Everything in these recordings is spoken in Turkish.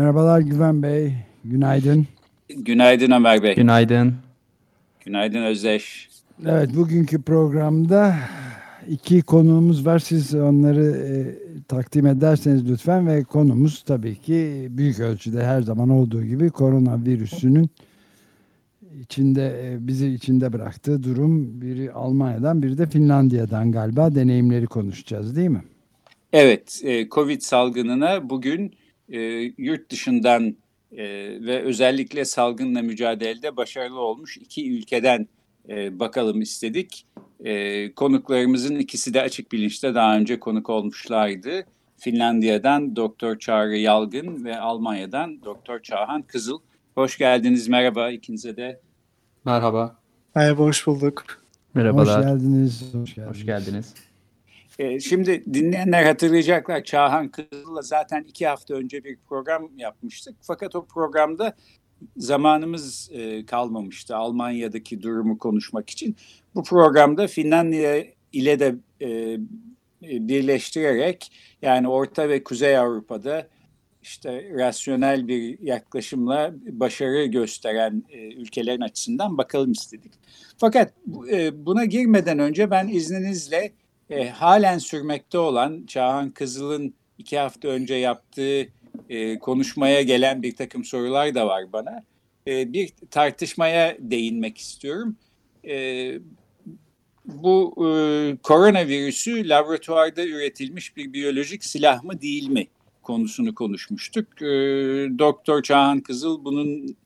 Merhabalar Güven Bey, günaydın. Günaydın Ömer Bey. Günaydın. Günaydın Özdeş. Evet, bugünkü programda iki konuğumuz var. Siz onları e, takdim ederseniz lütfen ve konumuz tabii ki büyük ölçüde her zaman olduğu gibi koronavirüsünün içinde e, bizi içinde bıraktığı durum biri Almanya'dan biri de Finlandiya'dan galiba deneyimleri konuşacağız değil mi? Evet, e, Covid salgınına bugün e, yurt dışından e, ve özellikle salgınla mücadelede başarılı olmuş iki ülkeden e, bakalım istedik. E, konuklarımızın ikisi de açık bilinçte daha önce konuk olmuşlardı. Finlandiya'dan Doktor Çağrı Yalgın ve Almanya'dan Doktor Çağhan Kızıl. Hoş geldiniz, merhaba ikinize de. Merhaba. Merhaba, hoş bulduk. Merhabalar. Hoş geldiniz. Hoş geldiniz. Hoş geldiniz. E, şimdi dinleyenler hatırlayacaklar Çağhan Kızıl'la zaten iki hafta önce bir program yapmıştık. Fakat o programda zamanımız e, kalmamıştı Almanya'daki durumu konuşmak için. Bu programda Finlandiya ile de e, birleştirerek yani Orta ve Kuzey Avrupa'da işte rasyonel bir yaklaşımla başarı gösteren e, ülkelerin açısından bakalım istedik. Fakat e, buna girmeden önce ben izninizle e, halen sürmekte olan Çağhan Kızıl'ın iki hafta önce yaptığı e, konuşmaya gelen bir takım sorular da var bana. E, bir tartışmaya değinmek istiyorum. E, bu e, koronavirüsü laboratuvarda üretilmiş bir biyolojik silah mı değil mi konusunu konuşmuştuk. E, Doktor Çağhan Kızıl bunun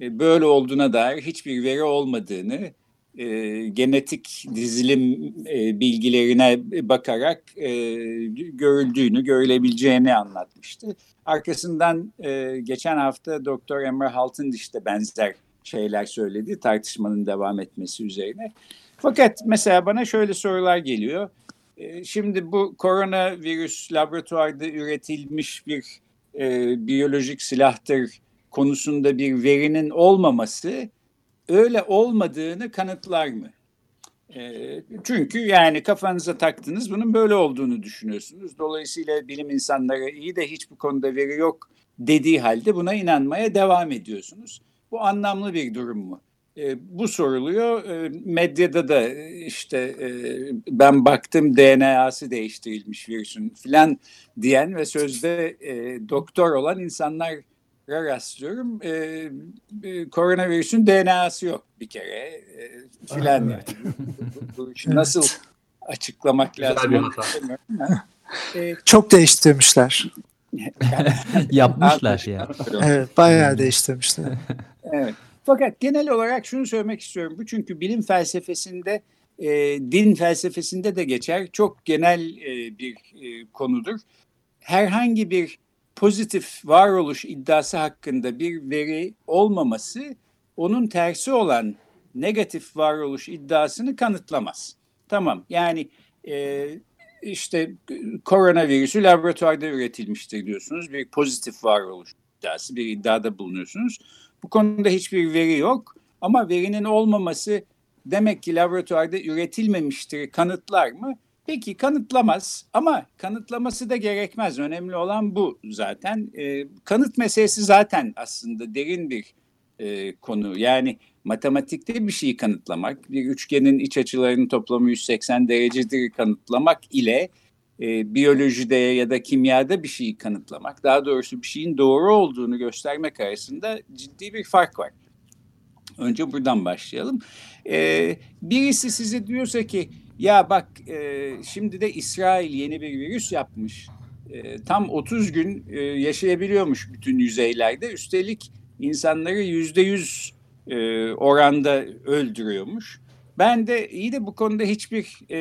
e, böyle olduğuna dair hiçbir veri olmadığını, e, genetik dizilim e, bilgilerine bakarak e, görüldüğünü, görülebileceğini anlatmıştı. Arkasından e, geçen hafta Doktor Emre Haltındiş de benzer şeyler söyledi tartışmanın devam etmesi üzerine. Fakat mesela bana şöyle sorular geliyor. E, şimdi bu koronavirüs laboratuvarda üretilmiş bir e, biyolojik silahtır konusunda bir verinin olmaması öyle olmadığını kanıtlar mı? E, çünkü yani kafanıza taktınız bunun böyle olduğunu düşünüyorsunuz. Dolayısıyla bilim insanları iyi de hiç bu konuda veri yok dediği halde buna inanmaya devam ediyorsunuz. Bu anlamlı bir durum mu? E, bu soruluyor. E, medyada da işte e, ben baktım DNA'sı değiştirilmiş virüsün filan diyen ve sözde e, doktor olan insanlar rastlıyorum. E, e, koronavirüsün DNA'sı yok bir kere e, filan. Yani. bu, bu işi nasıl açıklamak Güzel lazım? E, Çok değiştirmişler. Yapmışlar ya. Evet, bayağı değiştirmişler. Evet. Fakat genel olarak şunu söylemek istiyorum. Bu çünkü bilim felsefesinde, e, din felsefesinde de geçer. Çok genel e, bir e, konudur. Herhangi bir pozitif varoluş iddiası hakkında bir veri olmaması onun tersi olan negatif varoluş iddiasını kanıtlamaz. Tamam yani e, işte koronavirüsü laboratuvarda üretilmiştir diyorsunuz. Bir pozitif varoluş iddiası, bir iddiada bulunuyorsunuz. Bu konuda hiçbir veri yok ama verinin olmaması demek ki laboratuvarda üretilmemiştir kanıtlar mı? Peki kanıtlamaz ama kanıtlaması da gerekmez. Önemli olan bu zaten. E, kanıt meselesi zaten aslında derin bir e, konu. Yani matematikte bir şeyi kanıtlamak, bir üçgenin iç açılarının toplamı 180 derecedir kanıtlamak ile e, biyolojide ya da kimyada bir şeyi kanıtlamak, daha doğrusu bir şeyin doğru olduğunu göstermek arasında ciddi bir fark var. Önce buradan başlayalım. E, birisi size diyorsa ki ya bak e, şimdi de İsrail yeni bir virüs yapmış. E, tam 30 gün e, yaşayabiliyormuş bütün yüzeylerde. Üstelik insanları yüzde yüz e, oranda öldürüyormuş. Ben de iyi de bu konuda hiçbir e,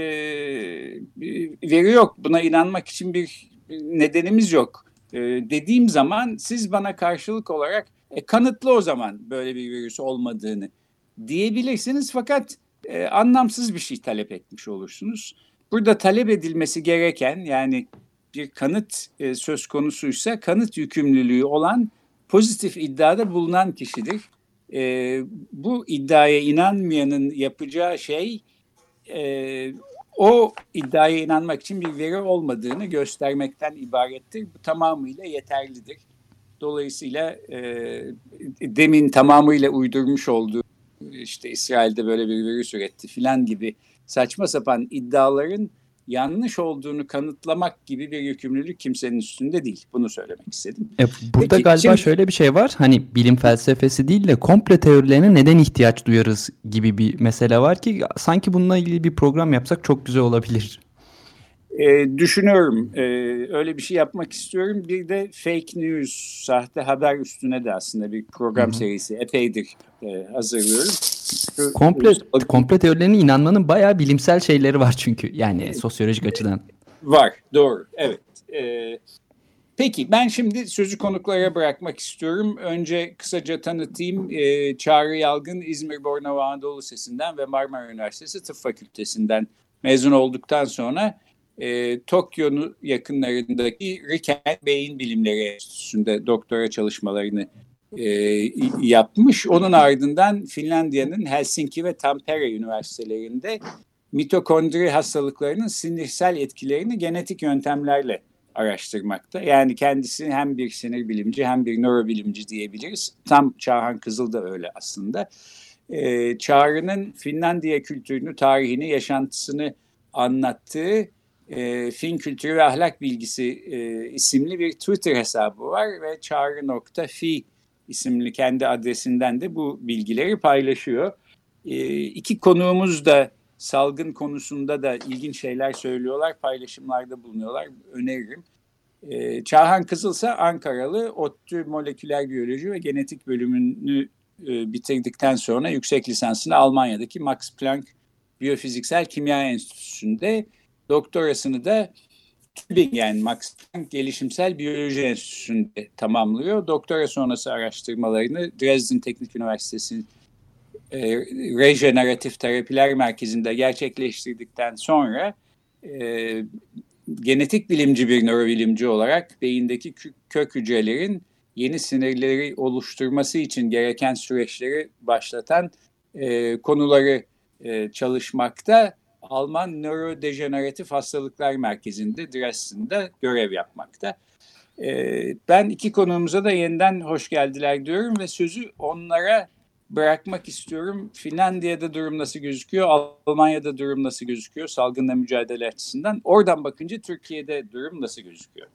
veri yok. Buna inanmak için bir nedenimiz yok e, dediğim zaman siz bana karşılık olarak e, kanıtlı o zaman böyle bir virüs olmadığını diyebilirsiniz fakat e, anlamsız bir şey talep etmiş olursunuz. Burada talep edilmesi gereken yani bir kanıt e, söz konusuysa kanıt yükümlülüğü olan pozitif iddiada bulunan kişidir. E, bu iddiaya inanmayanın yapacağı şey e, o iddiaya inanmak için bir veri olmadığını göstermekten ibarettir. Bu tamamıyla yeterlidir. Dolayısıyla e, demin tamamıyla uydurmuş olduğu işte İsrail'de böyle bir virüs üretti filan gibi saçma sapan iddiaların yanlış olduğunu kanıtlamak gibi bir yükümlülük kimsenin üstünde değil. Bunu söylemek istedim. E, burada Peki, galiba şimdi... şöyle bir şey var. Hani bilim felsefesi değil de komple teorilerine neden ihtiyaç duyarız gibi bir mesele var ki sanki bununla ilgili bir program yapsak çok güzel olabilir. E, düşünüyorum. E, öyle bir şey yapmak istiyorum. Bir de fake news, sahte haber üstüne de aslında bir program Hı-hı. serisi epeydir e, hazırlıyorum. Komple, komple teorilerine inanmanın bayağı bilimsel şeyleri var çünkü. Yani sosyolojik açıdan. Var, doğru. Evet. E, peki ben şimdi sözü konuklara bırakmak istiyorum. Önce kısaca tanıtayım. E, Çağrı Yalgın İzmir Bornova Anadolu Sesi'nden ve Marmara Üniversitesi Tıp Fakültesi'nden mezun olduktan sonra e, Tokyo'nun yakınlarındaki Riken Beyin Bilimleri Enstitüsü'nde doktora çalışmalarını e, yapmış. Onun ardından Finlandiya'nın Helsinki ve Tampere üniversitelerinde mitokondri hastalıklarının sinirsel etkilerini genetik yöntemlerle araştırmakta. Yani kendisi hem bir sinir bilimci hem bir nörobilimci diyebiliriz. Tam Çağhan Kızıl da öyle aslında. Ee, Çağrı'nın Finlandiya kültürünü, tarihini, yaşantısını anlattığı e, Fin Kültürü ve Ahlak Bilgisi e, isimli bir Twitter hesabı var ve çağrı.fi isimli kendi adresinden de bu bilgileri paylaşıyor. E, iki konuğumuz da salgın konusunda da ilginç şeyler söylüyorlar, paylaşımlarda bulunuyorlar. Öneririm. E, Çağhan Kızılsa Ankaralı, ODTÜ Moleküler Biyoloji ve Genetik bölümünü e, bitirdikten sonra yüksek lisansını Almanya'daki Max Planck Biyofiziksel Kimya Enstitüsü'nde Doktorasını da Tübingen Max Planck Gelişimsel Biyoloji Enstitüsü'nde tamamlıyor. Doktora sonrası araştırmalarını Dresden Teknik Üniversitesi e, Rejeneratif Terapiler Merkezi'nde gerçekleştirdikten sonra e, genetik bilimci bir nörobilimci olarak beyindeki kök hücrelerin yeni sinirleri oluşturması için gereken süreçleri başlatan e, konuları e, çalışmakta Alman Nörodejeneratif Hastalıklar Merkezi'nde Dresden'de görev yapmakta. Ee, ben iki konuğumuza da yeniden hoş geldiler diyorum ve sözü onlara bırakmak istiyorum. Finlandiya'da durum nasıl gözüküyor? Almanya'da durum nasıl gözüküyor? Salgınla mücadele açısından. Oradan bakınca Türkiye'de durum nasıl gözüküyor?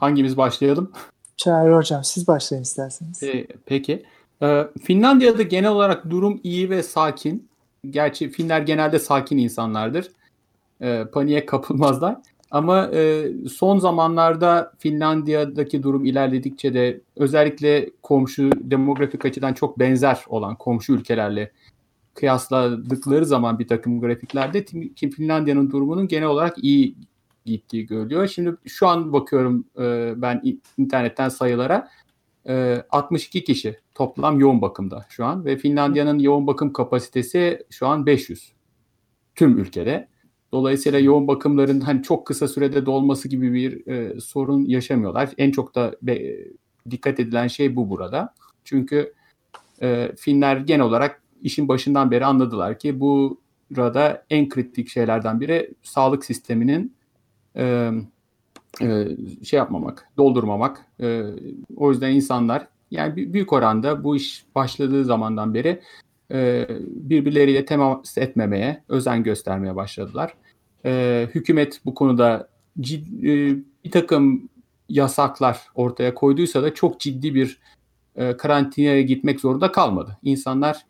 hangimiz başlayalım? Çağrı Hocam siz başlayın isterseniz. Ee, peki. Ee, Finlandiya'da genel olarak durum iyi ve sakin. Gerçi Finler genelde sakin insanlardır. E, paniğe kapılmazlar. Ama e, son zamanlarda Finlandiya'daki durum ilerledikçe de özellikle komşu demografik açıdan çok benzer olan komşu ülkelerle kıyasladıkları zaman bir takım grafiklerde Finlandiya'nın durumunun genel olarak iyi gittiği görülüyor. Şimdi şu an bakıyorum e, ben internetten sayılara. 62 ee, kişi toplam yoğun bakımda şu an ve Finlandiya'nın yoğun bakım kapasitesi şu an 500 tüm ülkede. Dolayısıyla yoğun bakımların hani çok kısa sürede dolması gibi bir e, sorun yaşamıyorlar. En çok da be, dikkat edilen şey bu burada. Çünkü e, Finler genel olarak işin başından beri anladılar ki bu burada en kritik şeylerden biri sağlık sisteminin e, e, şey yapmamak, doldurmamak. E, o yüzden insanlar yani büyük oranda bu iş başladığı zamandan beri e, birbirleriyle temas etmemeye, özen göstermeye başladılar. Hükümet bu konuda ciddi, bir takım yasaklar ortaya koyduysa da çok ciddi bir karantinaya gitmek zorunda kalmadı. İnsanlar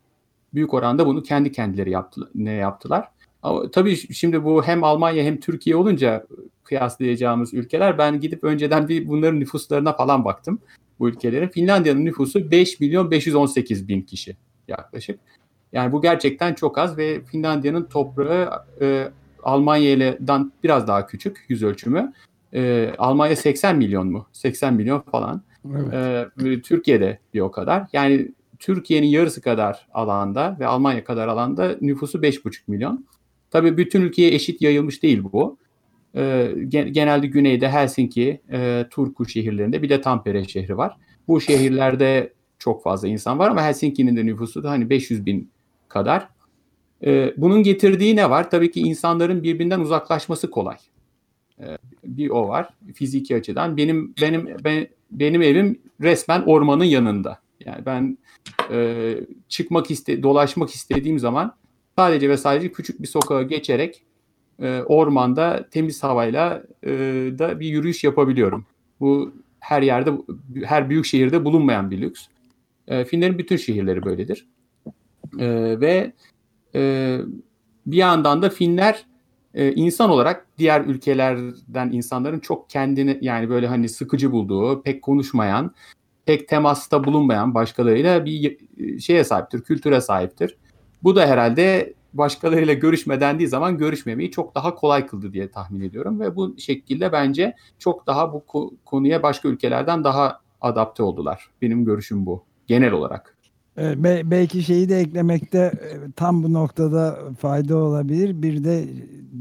büyük oranda bunu kendi kendileri yaptı, ne yaptılar. Ama tabii şimdi bu hem Almanya hem Türkiye olunca kıyaslayacağımız ülkeler. Ben gidip önceden bir bunların nüfuslarına falan baktım bu ülkelerin. Finlandiya'nın nüfusu 5 milyon 518 bin kişi yaklaşık. Yani bu gerçekten çok az ve Finlandiya'nın toprağı e, Almanya ile'den biraz daha küçük yüz ölçümü. E, Almanya 80 milyon mu? 80 milyon falan. Evet. E, Türkiye'de bir o kadar. Yani Türkiye'nin yarısı kadar alanda ve Almanya kadar alanda nüfusu 5,5 milyon. Tabii bütün ülkeye eşit yayılmış değil bu. E, genelde güneyde Helsinki, e, Turku şehirlerinde bir de Tampere şehri var. Bu şehirlerde çok fazla insan var ama Helsinki'nin de nüfusu da hani 500 bin kadar. E, bunun getirdiği ne var? Tabii ki insanların birbirinden uzaklaşması kolay. E, bir o var fiziki açıdan. Benim benim ben, benim evim resmen ormanın yanında. Yani ben e, çıkmak iste, dolaşmak istediğim zaman sadece ve sadece küçük bir sokağa geçerek e, ormanda temiz havayla e, da bir yürüyüş yapabiliyorum. Bu her yerde, her büyük şehirde bulunmayan bir lüks. E, Finlerin bütün şehirleri böyledir. E, ve e, bir yandan da Finler e, insan olarak diğer ülkelerden insanların çok kendini yani böyle hani sıkıcı bulduğu, pek konuşmayan, pek temasta bulunmayan başkalarıyla bir şeye sahiptir, kültüre sahiptir. Bu da herhalde başkalarıyla görüşme dendiği zaman görüşmemeyi çok daha kolay kıldı diye tahmin ediyorum ve bu şekilde bence çok daha bu konuya başka ülkelerden daha adapte oldular. Benim görüşüm bu genel olarak. belki şeyi de eklemekte e, tam bu noktada fayda olabilir. Bir de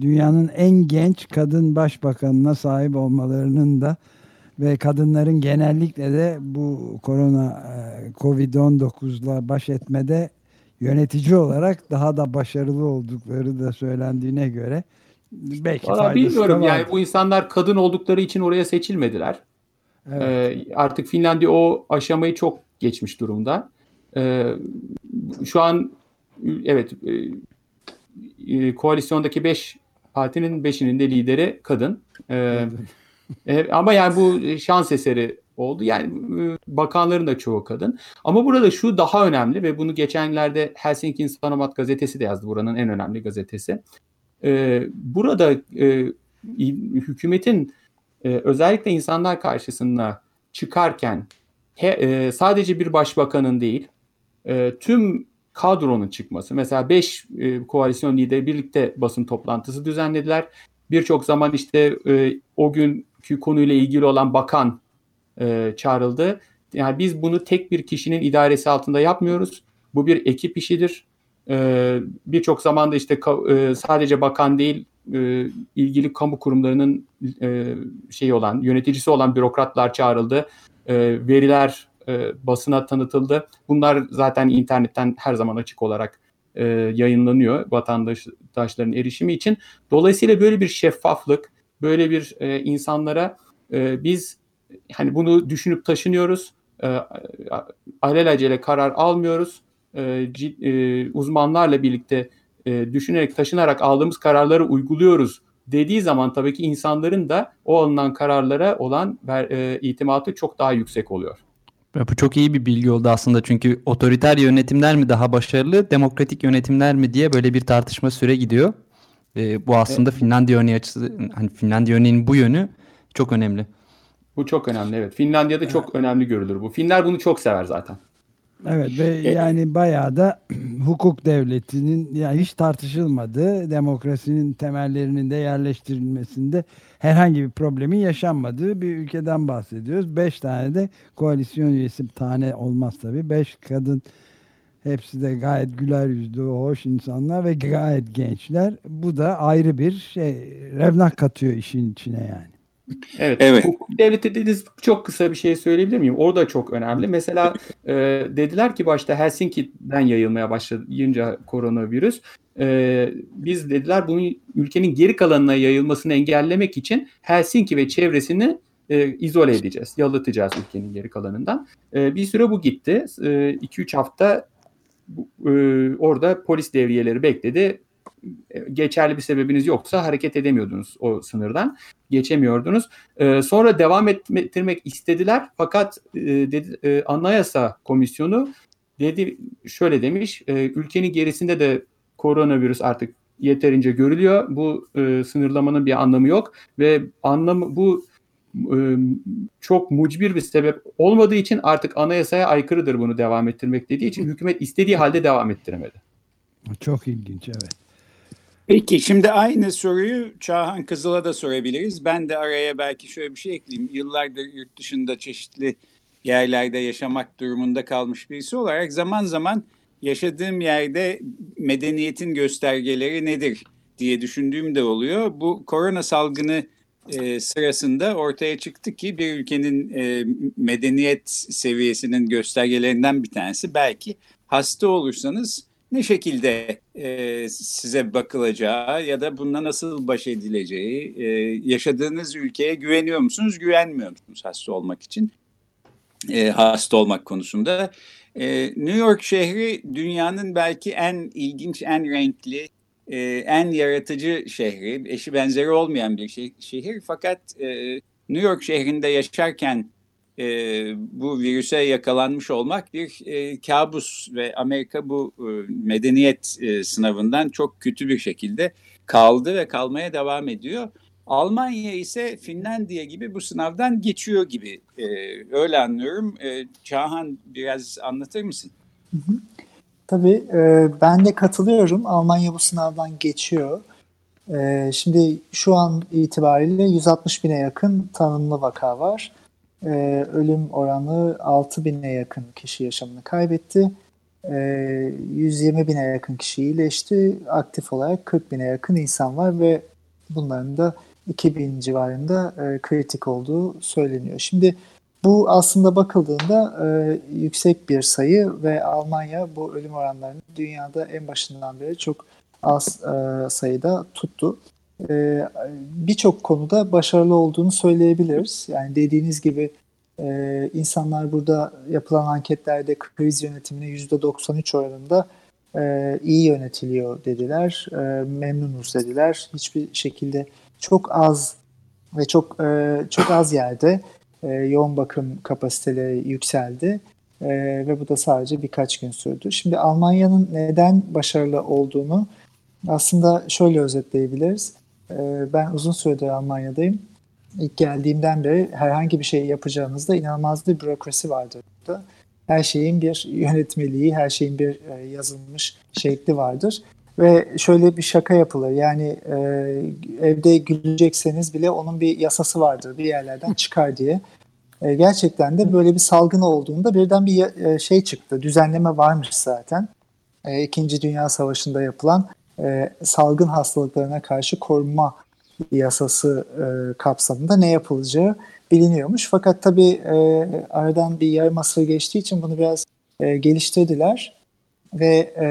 dünyanın en genç kadın başbakanına sahip olmalarının da ve kadınların genellikle de bu korona e, Covid-19'la baş etmede yönetici olarak daha da başarılı oldukları da söylendiğine göre belki Valla bilmiyorum yani bu insanlar kadın oldukları için oraya seçilmediler. Evet. Ee, artık Finlandiya o aşamayı çok geçmiş durumda. Ee, şu an evet e, e koalisyondaki 5 partinin 5'inin de lideri kadın. Ee, e, ama yani bu şans eseri oldu. Yani ıı, bakanların da çoğu kadın. Ama burada şu daha önemli ve bunu geçenlerde Helsinki Sanomat gazetesi de yazdı. Buranın en önemli gazetesi. Ee, burada e, hükümetin e, özellikle insanlar karşısında çıkarken e, sadece bir başbakanın değil tüm kadronun çıkması. Mesela 5 e, koalisyon lideri birlikte basın toplantısı düzenlediler. Birçok zaman işte e, o günkü konuyla ilgili olan bakan e, çağrıldı. Yani biz bunu tek bir kişinin idaresi altında yapmıyoruz. Bu bir ekip işidir. E, Birçok zamanda işte e, sadece bakan değil e, ilgili kamu kurumlarının e, şeyi olan yöneticisi olan bürokratlar çağrıldı. E, veriler e, basına tanıtıldı. Bunlar zaten internetten her zaman açık olarak e, yayınlanıyor vatandaşların erişimi için. Dolayısıyla böyle bir şeffaflık, böyle bir e, insanlara e, biz hani bunu düşünüp taşınıyoruz. E, alelacele karar almıyoruz. E, cid, e, uzmanlarla birlikte e, düşünerek, taşınarak aldığımız kararları uyguluyoruz dediği zaman tabii ki insanların da o alınan kararlara olan e, itimatı çok daha yüksek oluyor. Bu çok iyi bir bilgi oldu aslında çünkü otoriter yönetimler mi daha başarılı, demokratik yönetimler mi diye böyle bir tartışma süre gidiyor. E, bu aslında evet. Finlandiya örneği açısı, hani Finlandiya örneğinin bu yönü çok önemli. Bu çok önemli evet. Finlandiya'da çok evet. önemli görülür bu. Finler bunu çok sever zaten. Evet ve e, yani bayağı da hukuk devletinin yani hiç tartışılmadığı demokrasinin temellerinin de yerleştirilmesinde herhangi bir problemin yaşanmadığı bir ülkeden bahsediyoruz. Beş tane de koalisyon üyesi tane olmaz tabii. Beş kadın hepsi de gayet güler yüzlü, hoş insanlar ve gayet gençler. Bu da ayrı bir şey revnak katıyor işin içine yani. Evet. evet. Hukuk devleti dediğiniz çok kısa bir şey söyleyebilir miyim? O da çok önemli. Mesela e, dediler ki başta Helsinki'den yayılmaya başlayınca koronavirüs. E, biz dediler bunun ülkenin geri kalanına yayılmasını engellemek için Helsinki ve çevresini e, izole edeceğiz. Yalıtacağız ülkenin geri kalanından. E, bir süre bu gitti. 2-3 e, hafta e, orada polis devriyeleri bekledi geçerli bir sebebiniz yoksa hareket edemiyordunuz o sınırdan. Geçemiyordunuz. E, sonra devam ettirmek istediler fakat e, dedi, e, Anayasa Komisyonu dedi şöyle demiş e, ülkenin gerisinde de koronavirüs artık yeterince görülüyor. Bu e, sınırlamanın bir anlamı yok ve anlamı bu e, çok mucbir bir sebep olmadığı için artık anayasaya aykırıdır bunu devam ettirmek dediği için hükümet istediği halde devam ettiremedi. Çok ilginç evet. Peki şimdi aynı soruyu Çağhan Kızıl'a da sorabiliriz. Ben de araya belki şöyle bir şey ekleyeyim. Yıllardır yurt dışında çeşitli yerlerde yaşamak durumunda kalmış birisi olarak zaman zaman yaşadığım yerde medeniyetin göstergeleri nedir diye düşündüğüm de oluyor. Bu korona salgını e, sırasında ortaya çıktı ki bir ülkenin e, medeniyet seviyesinin göstergelerinden bir tanesi belki hasta olursanız ne şekilde e, size bakılacağı ya da bununla nasıl baş edileceği, e, yaşadığınız ülkeye güveniyor musunuz, güvenmiyor musunuz hasta olmak için, e, hasta olmak konusunda. E, New York şehri dünyanın belki en ilginç, en renkli, e, en yaratıcı şehri, eşi benzeri olmayan bir şehir, fakat e, New York şehrinde yaşarken e, bu virüse yakalanmış olmak bir e, kabus ve Amerika bu e, medeniyet e, sınavından çok kötü bir şekilde kaldı ve kalmaya devam ediyor. Almanya ise Finlandiya gibi bu sınavdan geçiyor gibi e, öyle anlıyorum. E, Çağhan biraz anlatır mısın? Hı hı. Tabii e, ben de katılıyorum. Almanya bu sınavdan geçiyor. E, şimdi şu an itibariyle 160 bine yakın tanımlı vaka var e, ölüm oranı 6 bine yakın kişi yaşamını kaybetti. E, ee, 120 bine yakın kişi iyileşti. Aktif olarak 40 bine yakın insan var ve bunların da 2000 civarında e, kritik olduğu söyleniyor. Şimdi bu aslında bakıldığında e, yüksek bir sayı ve Almanya bu ölüm oranlarını dünyada en başından beri çok az e, sayıda tuttu e, birçok konuda başarılı olduğunu söyleyebiliriz. Yani dediğiniz gibi e, insanlar burada yapılan anketlerde kriz yönetimine %93 oranında e, iyi yönetiliyor dediler, e, memnunuz dediler. Hiçbir şekilde çok az ve çok e, çok az yerde e, yoğun bakım kapasiteleri yükseldi e, ve bu da sadece birkaç gün sürdü. Şimdi Almanya'nın neden başarılı olduğunu aslında şöyle özetleyebiliriz. Ee, ben uzun süredir Almanya'dayım. İlk geldiğimden beri herhangi bir şey yapacağınızda inanılmaz bir bürokrasi vardır burada. Her şeyin bir yönetmeliği, her şeyin bir e, yazılmış şekli vardır. Ve şöyle bir şaka yapılır. Yani e, evde gülecekseniz bile onun bir yasası vardır. Bir yerlerden çıkar diye. E, gerçekten de böyle bir salgın olduğunda birden bir e, şey çıktı. Düzenleme varmış zaten. E, İkinci Dünya Savaşı'nda yapılan e, salgın hastalıklarına karşı korunma yasası e, kapsamında ne yapılacağı biliniyormuş. Fakat tabii e, aradan bir yarım asır geçtiği için bunu biraz e, geliştirdiler ve e,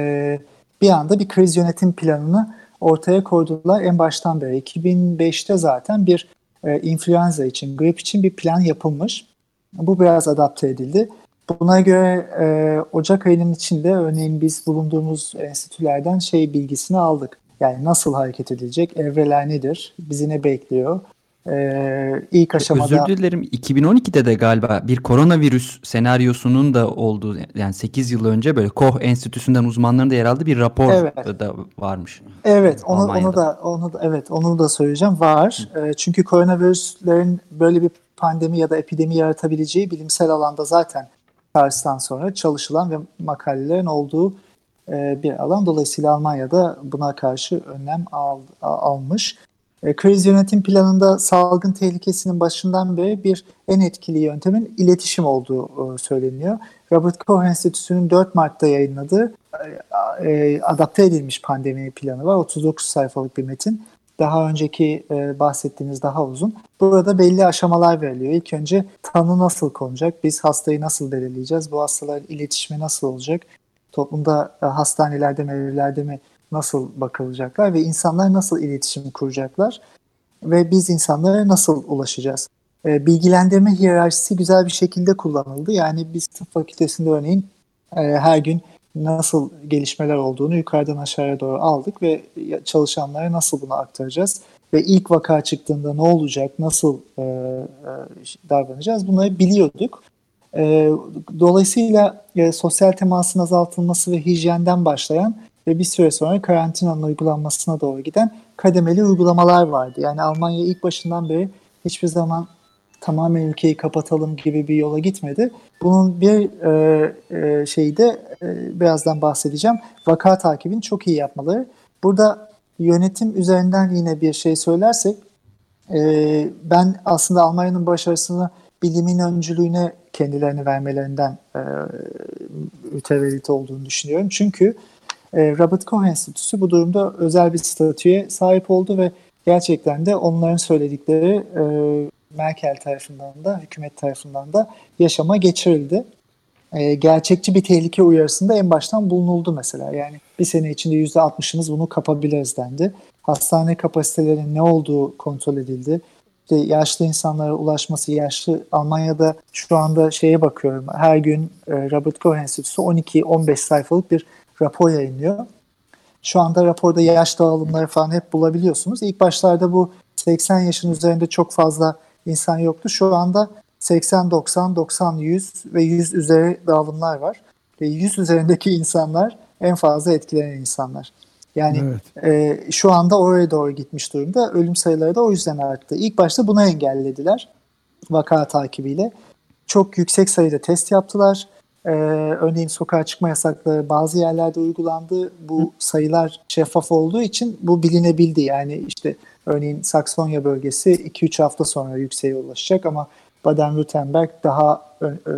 bir anda bir kriz yönetim planını ortaya koydular en baştan beri. 2005'te zaten bir e, influenza için, grip için bir plan yapılmış. Bu biraz adapte edildi. Buna göre e, Ocak ayının içinde örneğin biz bulunduğumuz enstitülerden şey bilgisini aldık. Yani nasıl hareket edilecek, evreler nedir, bizi ne bekliyor, ee, ilk aşamada... Özür dilerim 2012'de de galiba bir koronavirüs senaryosunun da olduğu yani 8 yıl önce böyle Koch Enstitüsü'nden uzmanların da yer aldığı bir rapor evet. da varmış. Evet onu, onu da onu da evet onu da söyleyeceğim var. E, çünkü koronavirüslerin böyle bir pandemi ya da epidemi yaratabileceği bilimsel alanda zaten Paris'ten sonra çalışılan ve makalelerin olduğu e, bir alan. Dolayısıyla Almanya'da buna karşı önlem al, almış. E, kriz yönetim planında salgın tehlikesinin başından beri bir en etkili yöntemin iletişim olduğu e, söyleniyor. Robert Koch Enstitüsü'nün 4 Mart'ta yayınladığı e, e, adapte edilmiş pandemi planı var. 39 sayfalık bir metin daha önceki e, bahsettiğimiz daha uzun. Burada belli aşamalar veriliyor. İlk önce tanı nasıl konacak? Biz hastayı nasıl belirleyeceğiz? Bu hastaların iletişimi nasıl olacak? Toplumda e, hastanelerde mi, evlerde mi nasıl bakılacaklar ve insanlar nasıl iletişim kuracaklar? Ve biz insanlara nasıl ulaşacağız? E, bilgilendirme hiyerarşisi güzel bir şekilde kullanıldı. Yani biz tıp fakültesinde örneğin e, her gün nasıl gelişmeler olduğunu yukarıdan aşağıya doğru aldık ve çalışanlara nasıl bunu aktaracağız ve ilk vaka çıktığında ne olacak, nasıl e, e, davranacağız bunları biliyorduk. E, dolayısıyla e, sosyal temasın azaltılması ve hijyenden başlayan ve bir süre sonra karantinanın uygulanmasına doğru giden kademeli uygulamalar vardı. Yani Almanya ilk başından beri hiçbir zaman tamamen ülkeyi kapatalım gibi bir yola gitmedi. Bunun bir e, e, şeyi de e, birazdan bahsedeceğim. Vaka takibini çok iyi yapmaları. Burada yönetim üzerinden yine bir şey söylersek e, ben aslında Almanya'nın başarısını bilimin öncülüğüne kendilerini vermelerinden e, mütevellit olduğunu düşünüyorum. Çünkü e, Robert Koch Enstitüsü bu durumda özel bir statüye sahip oldu ve gerçekten de onların söyledikleri e, Merkel tarafından da hükümet tarafından da yaşama geçirildi. E, gerçekçi bir tehlike uyarısında en baştan bulunuldu mesela. Yani bir sene içinde %60'ınız bunu kapabiliriz dendi. Hastane kapasitelerinin ne olduğu kontrol edildi. İşte yaşlı insanlara ulaşması, yaşlı Almanya'da şu anda şeye bakıyorum. Her gün e, Robert Koch Enstitüsü 12-15 sayfalık bir rapor yayınlıyor. Şu anda raporda yaş dağılımları falan hep bulabiliyorsunuz. İlk başlarda bu 80 yaşın üzerinde çok fazla insan yoktu. Şu anda 80, 90, 90, 100 ve 100 üzeri dağılımlar var. Ve 100 üzerindeki insanlar en fazla etkilenen insanlar. Yani evet. e, şu anda oraya doğru gitmiş durumda. Ölüm sayıları da o yüzden arttı. İlk başta buna engellediler vaka takibiyle. Çok yüksek sayıda test yaptılar. Ee, örneğin sokağa çıkma yasakları bazı yerlerde uygulandı. Bu sayılar şeffaf olduğu için bu bilinebildi. Yani işte örneğin Saksonya bölgesi 2-3 hafta sonra yükseğe ulaşacak ama Baden-Württemberg daha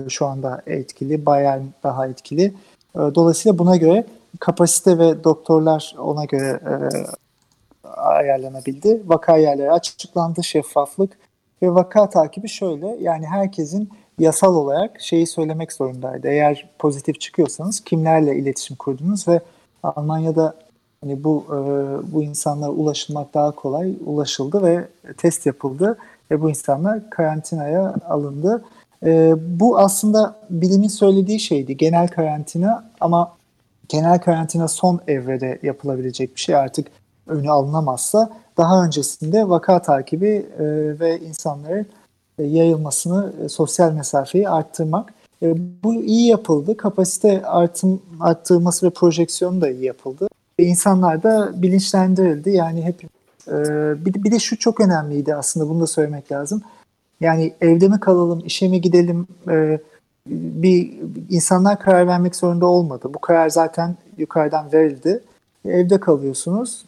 şu anda etkili, Bayern daha etkili. Ee, dolayısıyla buna göre kapasite ve doktorlar ona göre e, ayarlanabildi. Vaka yerleri açıklandı, şeffaflık ve vaka takibi şöyle yani herkesin yasal olarak şeyi söylemek zorundaydı. Eğer pozitif çıkıyorsanız kimlerle iletişim kurdunuz ve Almanya'da hani bu e, bu insanlara ulaşılmak daha kolay ulaşıldı ve test yapıldı ve bu insanlar karantinaya alındı. E, bu aslında bilimin söylediği şeydi genel karantina ama genel karantina son evrede yapılabilecek bir şey artık önü alınamazsa daha öncesinde vaka takibi e, ve insanların yayılmasını, e, sosyal mesafeyi arttırmak. E, bu iyi yapıldı. Kapasite artım, arttırılması ve projeksiyonu da iyi yapıldı. Ve insanlar da bilinçlendirildi. Yani hep bir de şu çok önemliydi aslında bunu da söylemek lazım. Yani evde mi kalalım, işe mi gidelim bir insanlar karar vermek zorunda olmadı. Bu karar zaten yukarıdan verildi. Evde kalıyorsunuz.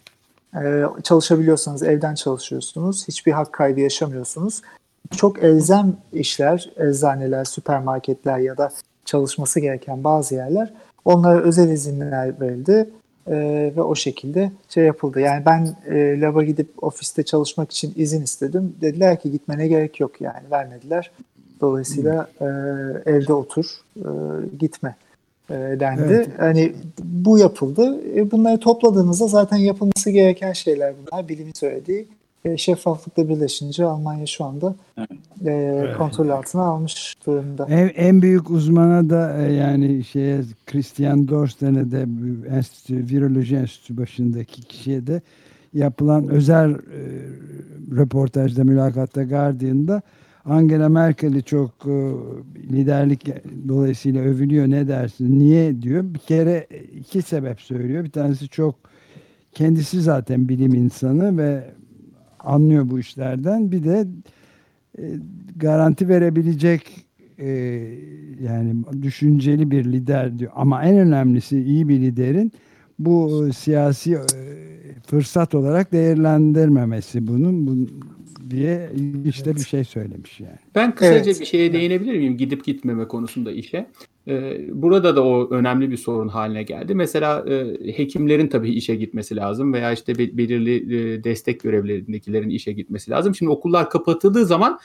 Çalışabiliyorsanız evden çalışıyorsunuz. Hiçbir hak kaybı yaşamıyorsunuz çok elzem işler, eczaneler, süpermarketler ya da çalışması gereken bazı yerler onlara özel izinler verildi e, ve o şekilde şey yapıldı. Yani ben e, laba gidip ofiste çalışmak için izin istedim. Dediler ki gitmene gerek yok yani vermediler. Dolayısıyla e, evde otur, e, gitme e, dendi. Evet. Hani bu yapıldı. E, bunları topladığınızda zaten yapılması gereken şeyler bunlar. Bilimin söylediği e, şeffaflıkla birleşince Almanya şu anda evet. e, evet. kontrol altına almış durumda. En, en büyük uzmana da e, yani şeye Christian Dorsten'e de enstitü, viroloji enstitüsü başındaki kişiye de yapılan özel e, röportajda mülakatta Guardian'da Angela Merkel'i çok e, liderlik dolayısıyla övülüyor ne dersin niye diyor bir kere iki sebep söylüyor bir tanesi çok kendisi zaten bilim insanı ve anlıyor bu işlerden. Bir de e, garanti verebilecek e, yani düşünceli bir lider diyor. Ama en önemlisi iyi bir liderin bu e, siyasi e, fırsat olarak değerlendirmemesi bunun, bunun diye işte evet. bir şey söylemiş yani. Ben kısaca evet. bir şeye değinebilir miyim gidip gitmeme konusunda işe? Ee, burada da o önemli bir sorun haline geldi. Mesela e, hekimlerin tabii işe gitmesi lazım veya işte belirli e, destek görevlerindekilerin işe gitmesi lazım. Şimdi okullar kapatıldığı zaman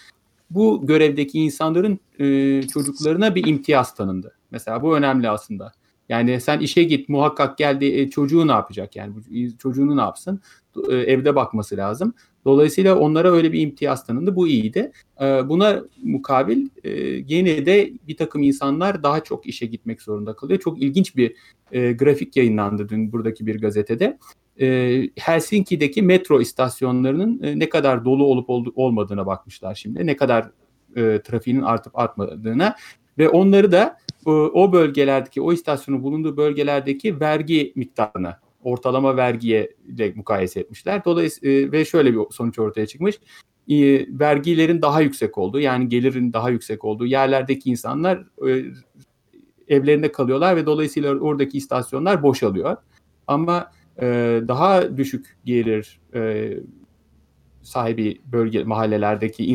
bu görevdeki insanların e, çocuklarına bir imtiyaz tanındı. Mesela bu önemli aslında. Yani sen işe git muhakkak geldi çocuğu ne yapacak yani çocuğunu ne yapsın evde bakması lazım. Dolayısıyla onlara öyle bir imtiyaz tanındı. Bu iyiydi. Ee, buna mukabil e, yine de bir takım insanlar daha çok işe gitmek zorunda kalıyor. Çok ilginç bir e, grafik yayınlandı dün buradaki bir gazetede. E, Helsinki'deki metro istasyonlarının ne kadar dolu olup olmadığına bakmışlar şimdi. Ne kadar trafiğinin artıp artmadığına ve onları da o bölgelerdeki, o istasyonun bulunduğu bölgelerdeki vergi miktarına ortalama vergiye de mukayese etmişler. Dolayısıyla e, ve şöyle bir sonuç ortaya çıkmış. E, vergilerin daha yüksek olduğu yani gelirin daha yüksek olduğu yerlerdeki insanlar e, evlerinde kalıyorlar ve dolayısıyla oradaki istasyonlar boşalıyor. Ama daha düşük gelir sahibi bölge mahallelerdeki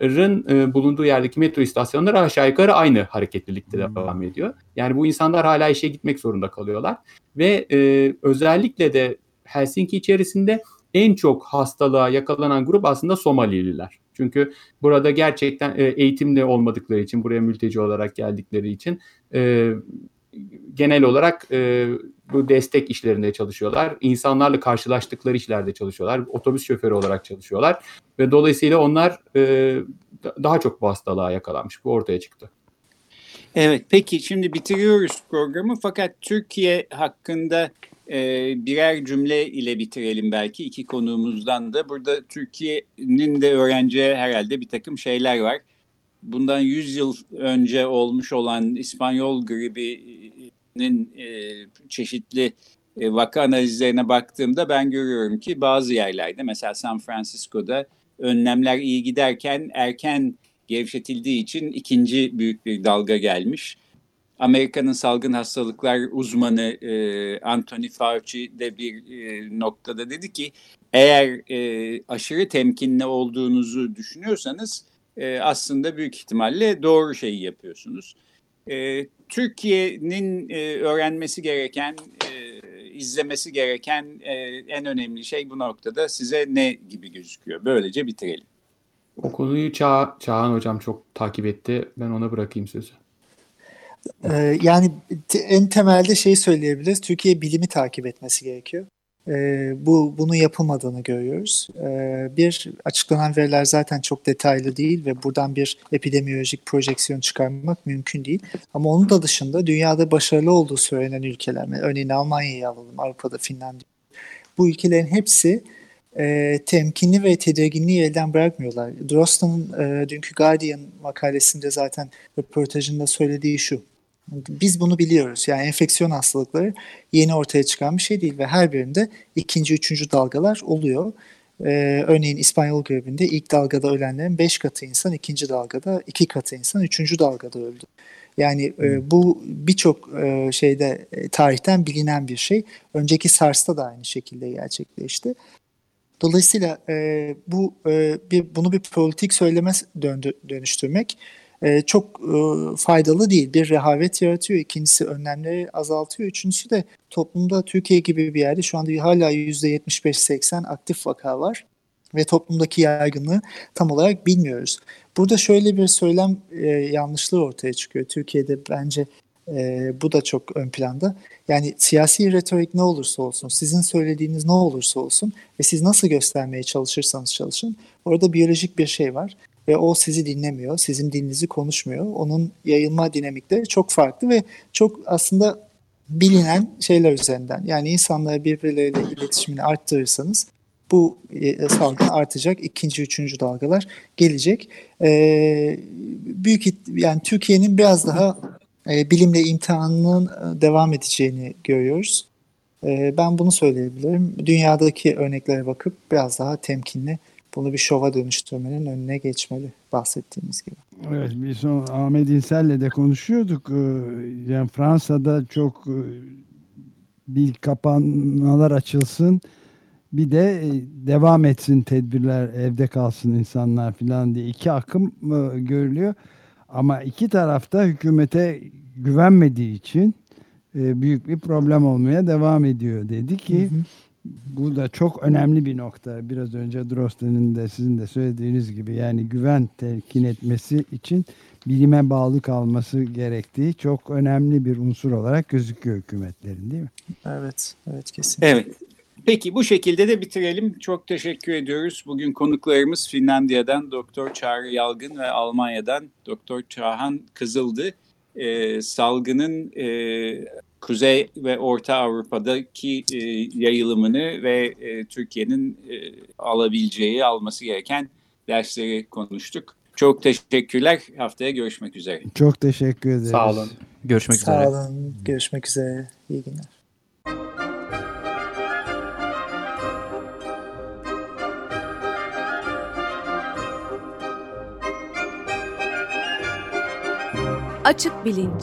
insanların e, bulunduğu yerdeki metro istasyonları aşağı yukarı aynı hareketlilikte hmm. devam ediyor. Yani bu insanlar hala işe gitmek zorunda kalıyorlar ve e, özellikle de Helsinki içerisinde en çok hastalığa yakalanan grup aslında Somalililer. Çünkü burada gerçekten e, eğitimli olmadıkları için, buraya mülteci olarak geldikleri için e, genel olarak e, bu destek işlerinde çalışıyorlar. İnsanlarla karşılaştıkları işlerde çalışıyorlar. Otobüs şoförü olarak çalışıyorlar. Ve dolayısıyla onlar e, daha çok bu hastalığa yakalanmış. Bu ortaya çıktı. Evet peki şimdi bitiriyoruz programı fakat Türkiye hakkında e, birer cümle ile bitirelim belki iki konuğumuzdan da. Burada Türkiye'nin de öğrenciye herhalde bir takım şeyler var. Bundan 100 yıl önce olmuş olan İspanyol gribinin e, çeşitli e, vaka analizlerine baktığımda ben görüyorum ki bazı yerlerde mesela San Francisco'da önlemler iyi giderken erken gevşetildiği için ikinci büyük bir dalga gelmiş. Amerika'nın salgın hastalıklar uzmanı e, Anthony Fauci de bir e, noktada dedi ki eğer e, aşırı temkinli olduğunuzu düşünüyorsanız e, aslında büyük ihtimalle doğru şeyi yapıyorsunuz. E, Türkiye'nin e, öğrenmesi gereken, e, izlemesi gereken e, en önemli şey bu noktada size ne gibi gözüküyor? Böylece bitirelim. O konuyu Ça Çağhan Hocam çok takip etti. Ben ona bırakayım sözü. Ee, yani en temelde şey söyleyebiliriz. Türkiye bilimi takip etmesi gerekiyor. Ee, bu bunu yapılmadığını görüyoruz. Ee, bir açıklanan veriler zaten çok detaylı değil ve buradan bir epidemiolojik projeksiyon çıkarmak mümkün değil. Ama onun da dışında dünyada başarılı olduğu söylenen ülkeler, örneğin Almanya'yı alalım, Avrupa'da Finlandiya. Bu ülkelerin hepsi e, temkinli ve tedirginliği elden bırakmıyorlar. Drostan'ın e, dünkü Guardian makalesinde zaten röportajında söylediği şu. Biz bunu biliyoruz. Yani enfeksiyon hastalıkları yeni ortaya çıkan bir şey değil ve her birinde ikinci, üçüncü dalgalar oluyor. Ee, örneğin İspanyol gribinde ilk dalgada ölenlerin 5 katı insan, ikinci dalgada 2 katı insan, üçüncü dalgada öldü. Yani e, bu birçok e, şeyde e, tarihten bilinen bir şey. Önceki SARS'ta da aynı şekilde gerçekleşti. Dolayısıyla e, bu e, bir bunu bir politik söyleme döndü, dönüştürmek e, çok e, faydalı değil. Bir rehavet yaratıyor. İkincisi önlemleri azaltıyor. Üçüncüsü de toplumda Türkiye gibi bir yerde şu anda hala %75-80 aktif vaka var ve toplumdaki yaygınlığı tam olarak bilmiyoruz. Burada şöyle bir söylem e, yanlışlığı ortaya çıkıyor. Türkiye'de bence e, bu da çok ön planda. Yani siyasi retorik ne olursa olsun, sizin söylediğiniz ne olursa olsun ve siz nasıl göstermeye çalışırsanız çalışın, orada biyolojik bir şey var ve o sizi dinlemiyor, sizin dilinizi konuşmuyor. Onun yayılma dinamikleri çok farklı ve çok aslında bilinen şeyler üzerinden. Yani insanlar birbirleriyle iletişimini arttırırsanız bu e, salgın artacak. ikinci, üçüncü dalgalar gelecek. Ee, büyük yani Türkiye'nin biraz daha e, bilimle imtihanının e, devam edeceğini görüyoruz. E, ben bunu söyleyebilirim. Dünyadaki örneklere bakıp biraz daha temkinli bunu bir şova dönüştürmenin önüne geçmeli bahsettiğimiz gibi. Evet bir son Ahmet İnsel'le de konuşuyorduk. Ee, yani Fransa'da çok e, bir kapanmalar açılsın bir de e, devam etsin tedbirler evde kalsın insanlar filan diye iki akım e, görülüyor. Ama iki tarafta hükümete güvenmediği için büyük bir problem olmaya devam ediyor dedi ki hı hı. Bu da çok önemli bir nokta. Biraz önce Drosten'in de sizin de söylediğiniz gibi yani güven telkin etmesi için bilime bağlı kalması gerektiği çok önemli bir unsur olarak gözüküyor hükümetlerin değil mi? Evet, evet kesinlikle. Evet. Peki bu şekilde de bitirelim. Çok teşekkür ediyoruz. Bugün konuklarımız Finlandiya'dan Doktor Çağrı Yalgın ve Almanya'dan Doktor Çağhan Kızıldı. Ee, salgının e, Kuzey ve Orta Avrupa'daki e, yayılımını ve e, Türkiye'nin e, alabileceği, alması gereken dersleri konuştuk. Çok teşekkürler. Haftaya görüşmek üzere. Çok teşekkür ederiz. Sağ olun. Görüşmek Sağ üzere. Sağ olun. Görüşmek üzere. İyi günler. Açık Bilinç